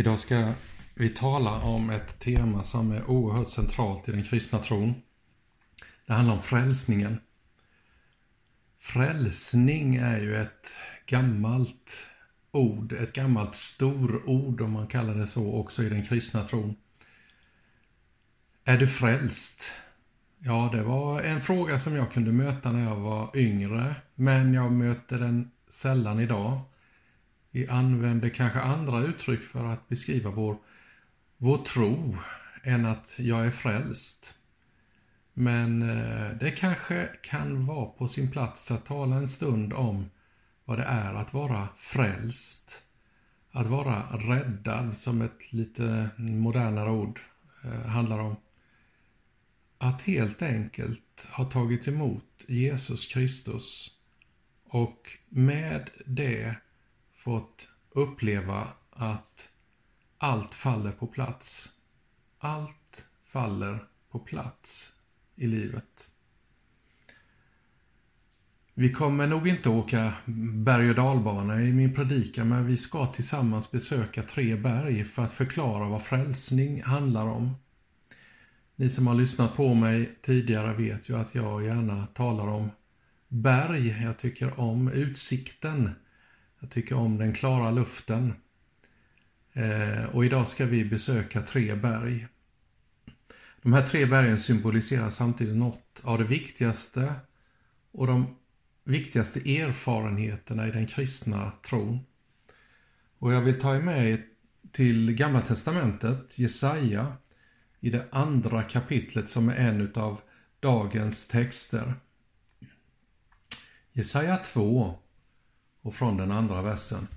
Idag ska vi tala om ett tema som är oerhört centralt i den kristna tron. Det handlar om frälsningen. Frälsning är ju ett gammalt ord, ett gammalt storord om man kallar det så också i den kristna tron. Är du frälst? Ja, det var en fråga som jag kunde möta när jag var yngre, men jag möter den sällan idag. Vi använder kanske andra uttryck för att beskriva vår, vår tro än att jag är frälst. Men eh, det kanske kan vara på sin plats att tala en stund om vad det är att vara frälst. Att vara räddad, som ett lite modernare ord eh, handlar om. Att helt enkelt ha tagit emot Jesus Kristus och med det fått uppleva att allt faller på plats. Allt faller på plats i livet. Vi kommer nog inte åka berg och dalbana i min predikan, men vi ska tillsammans besöka tre berg för att förklara vad frälsning handlar om. Ni som har lyssnat på mig tidigare vet ju att jag gärna talar om berg. Jag tycker om utsikten jag tycker om den klara luften. Eh, och idag ska vi besöka tre berg. De här tre bergen symboliserar samtidigt något av det viktigaste och de viktigaste erfarenheterna i den kristna tron. Och jag vill ta er med till Gamla Testamentet, Jesaja, i det andra kapitlet som är en av dagens texter. Jesaja 2, och från den andra versen.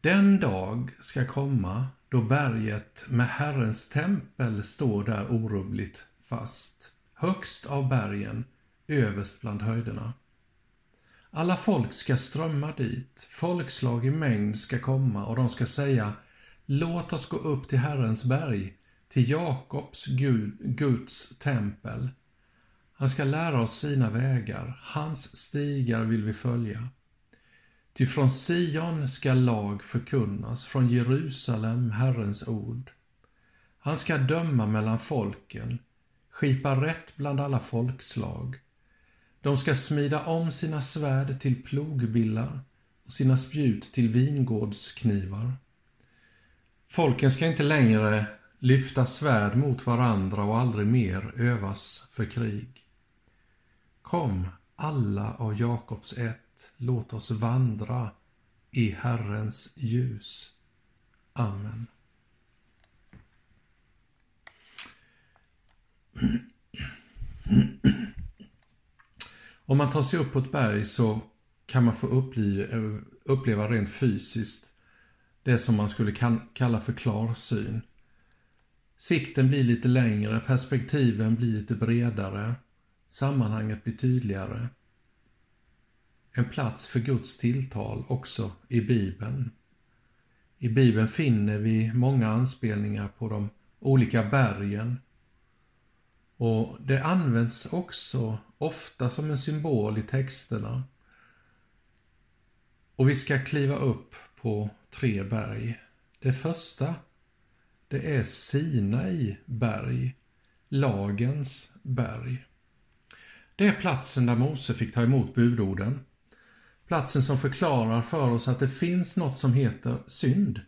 Den dag ska komma då berget med Herrens tempel står där orubbligt fast, högst av bergen, överst bland höjderna. Alla folk ska strömma dit, folkslag i mängd ska komma och de ska säga Låt oss gå upp till Herrens berg, till Jakobs Guds tempel. Han ska lära oss sina vägar, hans stigar vill vi följa. Ty från Sion ska lag förkunnas, från Jerusalem Herrens ord. Han ska döma mellan folken, skipa rätt bland alla folkslag. De ska smida om sina svärd till plogbillar och sina spjut till vingårdsknivar. Folken ska inte längre lyfta svärd mot varandra och aldrig mer övas för krig. Kom, alla av Jakobs ett, låt oss vandra i Herrens ljus. Amen. Om man tar sig upp på ett berg så kan man få uppleva, uppleva rent fysiskt det som man skulle kalla för klarsyn. Sikten blir lite längre, perspektiven blir lite bredare Sammanhanget blir tydligare. En plats för Guds tilltal också i Bibeln. I Bibeln finner vi många anspelningar på de olika bergen. Och det används också ofta som en symbol i texterna. Och vi ska kliva upp på tre berg. Det första, det är Sinai berg, lagens berg. Det är platsen där Mose fick ta emot budorden. Platsen som förklarar för oss att det finns något som heter synd.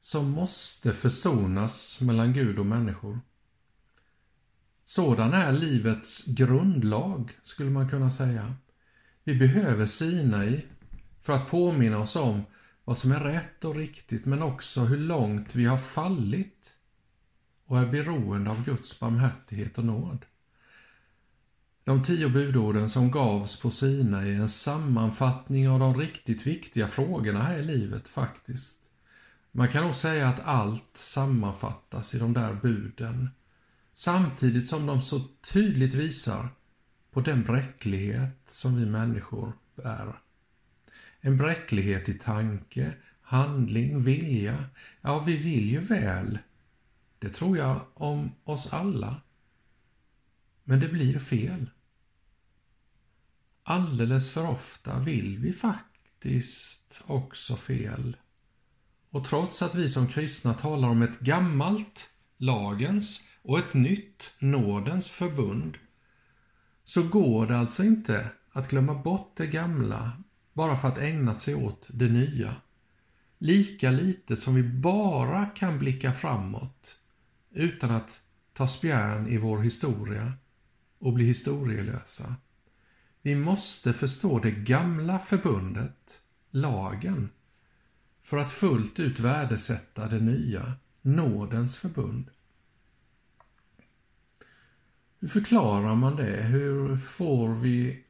Som måste försonas mellan Gud och människor. Sådan är livets grundlag, skulle man kunna säga. Vi behöver Sinai för att påminna oss om vad som är rätt och riktigt, men också hur långt vi har fallit och är beroende av Guds barmhärtighet och nåd. De tio budorden som gavs på Sina är en sammanfattning av de riktigt viktiga frågorna här i livet faktiskt. Man kan nog säga att allt sammanfattas i de där buden. Samtidigt som de så tydligt visar på den bräcklighet som vi människor bär. En bräcklighet i tanke, handling, vilja. Ja, vi vill ju väl. Det tror jag om oss alla. Men det blir fel. Alldeles för ofta vill vi faktiskt också fel. Och trots att vi som kristna talar om ett gammalt lagens och ett nytt nådens förbund, så går det alltså inte att glömma bort det gamla bara för att ägna sig åt det nya. Lika lite som vi bara kan blicka framåt utan att ta spjärn i vår historia och bli historielösa. Vi måste förstå det gamla förbundet, lagen, för att fullt ut värdesätta det nya, nådens förbund. Hur förklarar man det? Hur får vi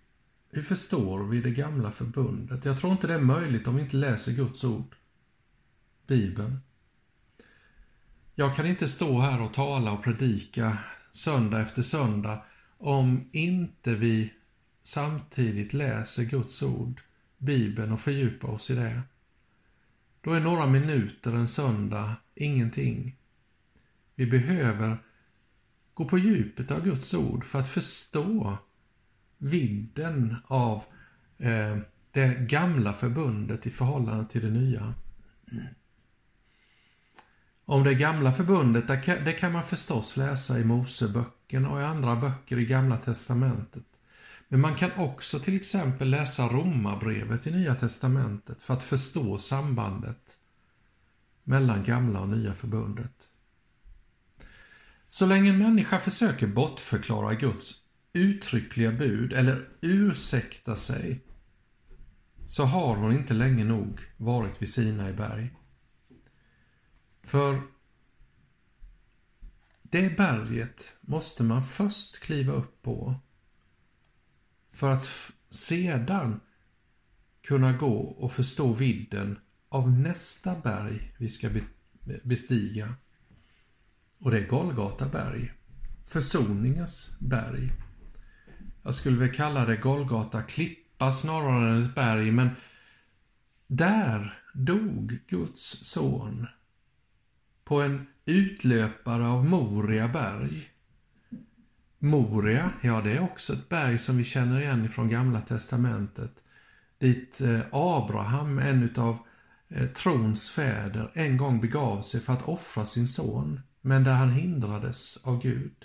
hur förstår vi det gamla förbundet? Jag tror inte det är möjligt om vi inte läser Guds ord, Bibeln. Jag kan inte stå här och tala och predika söndag efter söndag om inte vi samtidigt läser Guds ord, Bibeln och fördjupar oss i det. Då är några minuter en söndag ingenting. Vi behöver gå på djupet av Guds ord för att förstå vidden av eh, det gamla förbundet i förhållande till det nya. Om det gamla förbundet, det kan man förstås läsa i Moseböckerna och i andra böcker i Gamla Testamentet. Men man kan också till exempel läsa Romarbrevet i Nya Testamentet för att förstå sambandet mellan gamla och nya förbundet. Så länge en människa försöker bortförklara Guds uttryckliga bud eller ursäkta sig så har hon inte länge nog varit vid Sinai berg. För det berget måste man först kliva upp på för att sedan kunna gå och förstå vidden av nästa berg vi ska bestiga. Och det är Golgata berg. Försoningens berg. Jag skulle väl kalla det Golgata klippa snarare än ett berg, men där dog Guds son på en utlöpare av Moria berg. Moria, ja det är också ett berg som vi känner igen från Gamla Testamentet. Dit eh, Abraham, en utav eh, trons fäder, en gång begav sig för att offra sin son, men där han hindrades av Gud.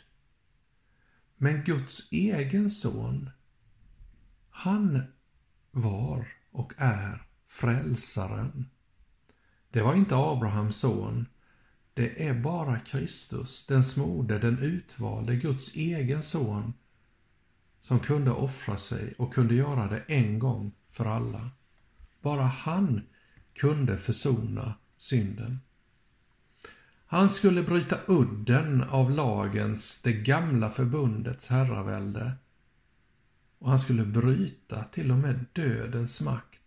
Men Guds egen son, han var och är frälsaren. Det var inte Abrahams son. Det är bara Kristus, den smorde, den utvalde, Guds egen son, som kunde offra sig och kunde göra det en gång för alla. Bara han kunde försona synden. Han skulle bryta udden av lagens, det gamla förbundets herravälde. Och han skulle bryta till och med dödens makt.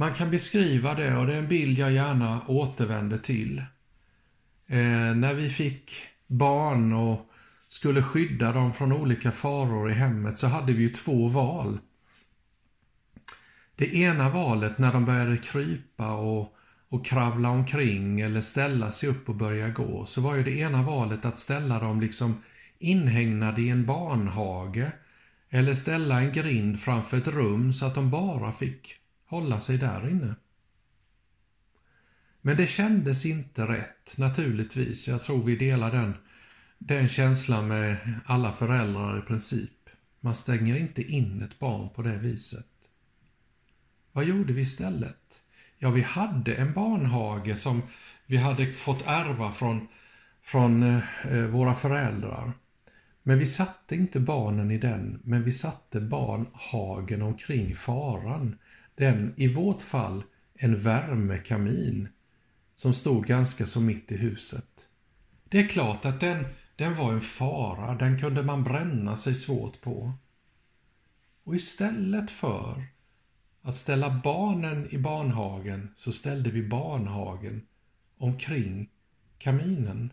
Man kan beskriva det, och det är en bild jag gärna återvänder till. Eh, när vi fick barn och skulle skydda dem från olika faror i hemmet så hade vi ju två val. Det ena valet när de började krypa och och kravla omkring eller ställa sig upp och börja gå, så var ju det ena valet att ställa dem liksom inhägnade i en barnhage eller ställa en grind framför ett rum så att de bara fick hålla sig där inne. Men det kändes inte rätt, naturligtvis. Jag tror vi delar den, den känslan med alla föräldrar i princip. Man stänger inte in ett barn på det viset. Vad gjorde vi istället? Ja, vi hade en barnhage som vi hade fått ärva från, från eh, våra föräldrar. Men vi satte inte barnen i den, men vi satte barnhagen omkring faran. Den, i vårt fall, en värmekamin som stod ganska så mitt i huset. Det är klart att den, den var en fara, den kunde man bränna sig svårt på. Och istället för att ställa barnen i barnhagen så ställde vi barnhagen omkring kaminen.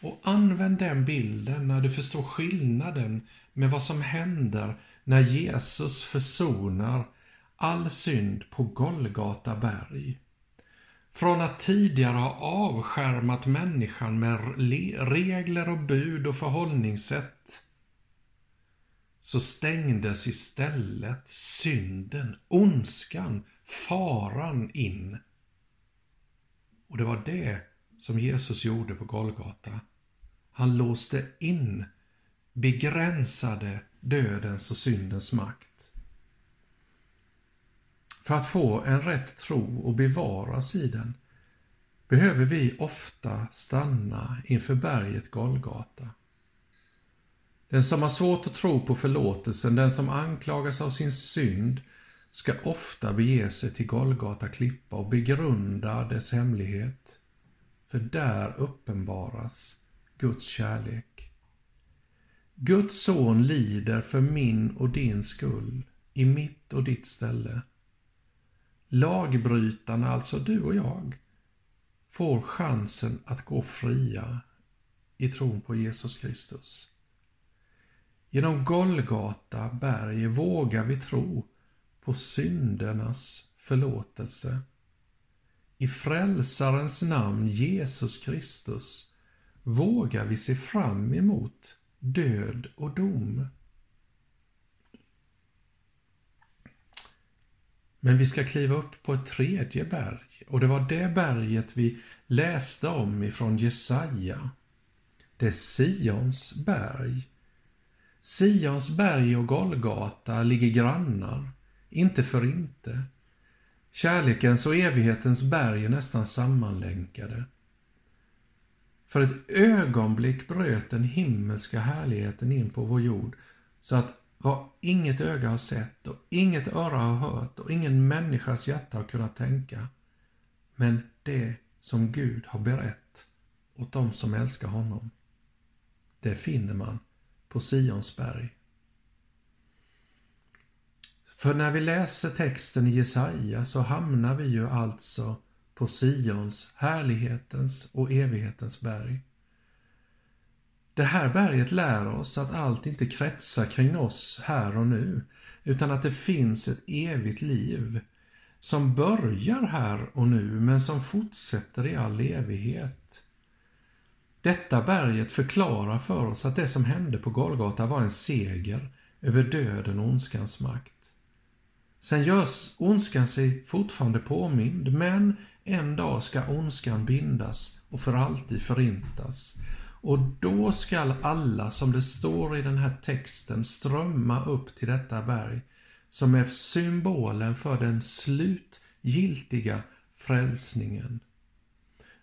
Och använd den bilden när du förstår skillnaden med vad som händer när Jesus försonar all synd på Golgata berg. Från att tidigare ha avskärmat människan med regler och bud och förhållningssätt så stängdes istället synden, ondskan, faran in. Och det var det som Jesus gjorde på Golgata. Han låste in, begränsade dödens och syndens makt. För att få en rätt tro och bevaras i den behöver vi ofta stanna inför berget Golgata. Den som har svårt att tro på förlåtelsen, den som anklagas av sin synd, ska ofta bege sig till Golgata klippa och begrunda dess hemlighet. För där uppenbaras Guds kärlek. Guds son lider för min och din skull, i mitt och ditt ställe. Lagbrytarna, alltså du och jag, får chansen att gå fria i tron på Jesus Kristus. Genom Golgata berg vågar vi tro på syndernas förlåtelse. I Frälsarens namn Jesus Kristus vågar vi se fram emot död och dom. Men vi ska kliva upp på ett tredje berg och det var det berget vi läste om ifrån Jesaja. Det är Sions berg. Sions berg och Golgata ligger grannar, inte för inte. Kärlekens och evighetens berg är nästan sammanlänkade. För ett ögonblick bröt den himmelska härligheten in på vår jord så att vad inget öga har sett och inget öra har hört och ingen människas hjärta har kunnat tänka. Men det som Gud har berett åt dem som älskar honom. Det finner man på Sionsberg. För när vi läser texten i Jesaja så hamnar vi ju alltså på Sions, härlighetens och evighetens berg. Det här berget lär oss att allt inte kretsar kring oss här och nu, utan att det finns ett evigt liv som börjar här och nu men som fortsätter i all evighet. Detta berget förklarar för oss att det som hände på Golgata var en seger över döden och ondskans makt. Sen görs ondskan sig fortfarande påmind, men en dag ska ondskan bindas och för alltid förintas. Och då skall alla, som det står i den här texten, strömma upp till detta berg, som är symbolen för den slutgiltiga frälsningen.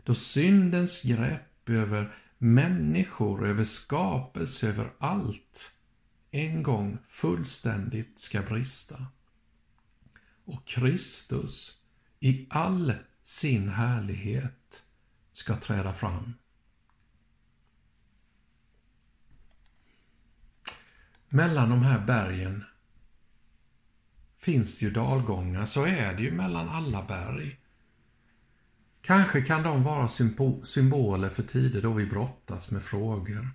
Då syndens grepp över människor, över skapelse, över allt, en gång fullständigt ska brista. Och Kristus i all sin härlighet ska träda fram. Mellan de här bergen finns det ju dalgångar, så är det ju mellan alla berg. Kanske kan de vara symboler för tider då vi brottas med frågor.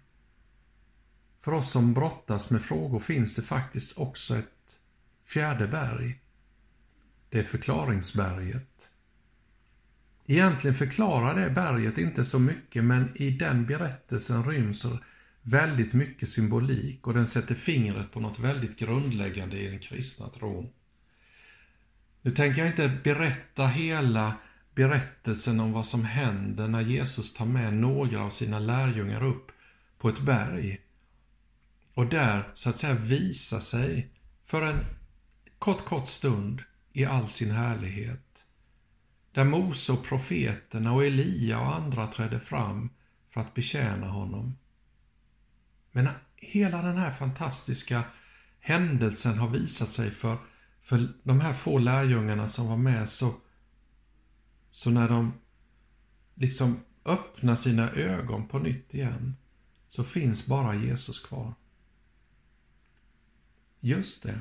För oss som brottas med frågor finns det faktiskt också ett fjärde berg. Det är förklaringsberget. Egentligen förklarar det berget inte så mycket, men i den berättelsen ryms väldigt mycket symbolik och den sätter fingret på något väldigt grundläggande i den kristna tron. Nu tänker jag inte berätta hela berättelsen om vad som händer när Jesus tar med några av sina lärjungar upp på ett berg och där så att säga visa sig för en kort, kort stund i all sin härlighet. Där Mose och profeterna och Elia och andra trädde fram för att betjäna honom. Men hela den här fantastiska händelsen har visat sig för, för de här få lärjungarna som var med så, så när de liksom öppnar sina ögon på nytt igen så finns bara Jesus kvar. Just det.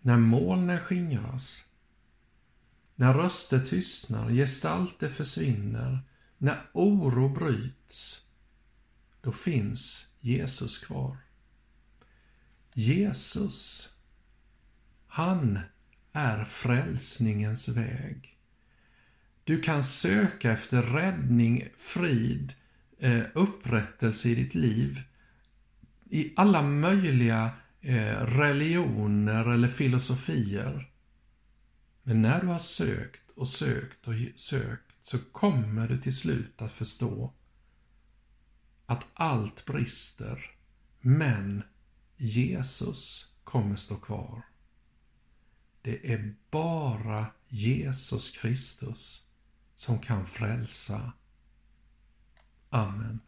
När molnen skingras, när röster tystnar, gestalter försvinner, när oro bryts, då finns Jesus kvar. Jesus, han är frälsningens väg. Du kan söka efter räddning, frid, eh, upprättelse i ditt liv i alla möjliga eh, religioner eller filosofier. Men när du har sökt och sökt och sökt så kommer du till slut att förstå att allt brister, men Jesus kommer stå kvar. Det är bara Jesus Kristus som kan frälsa. Amen.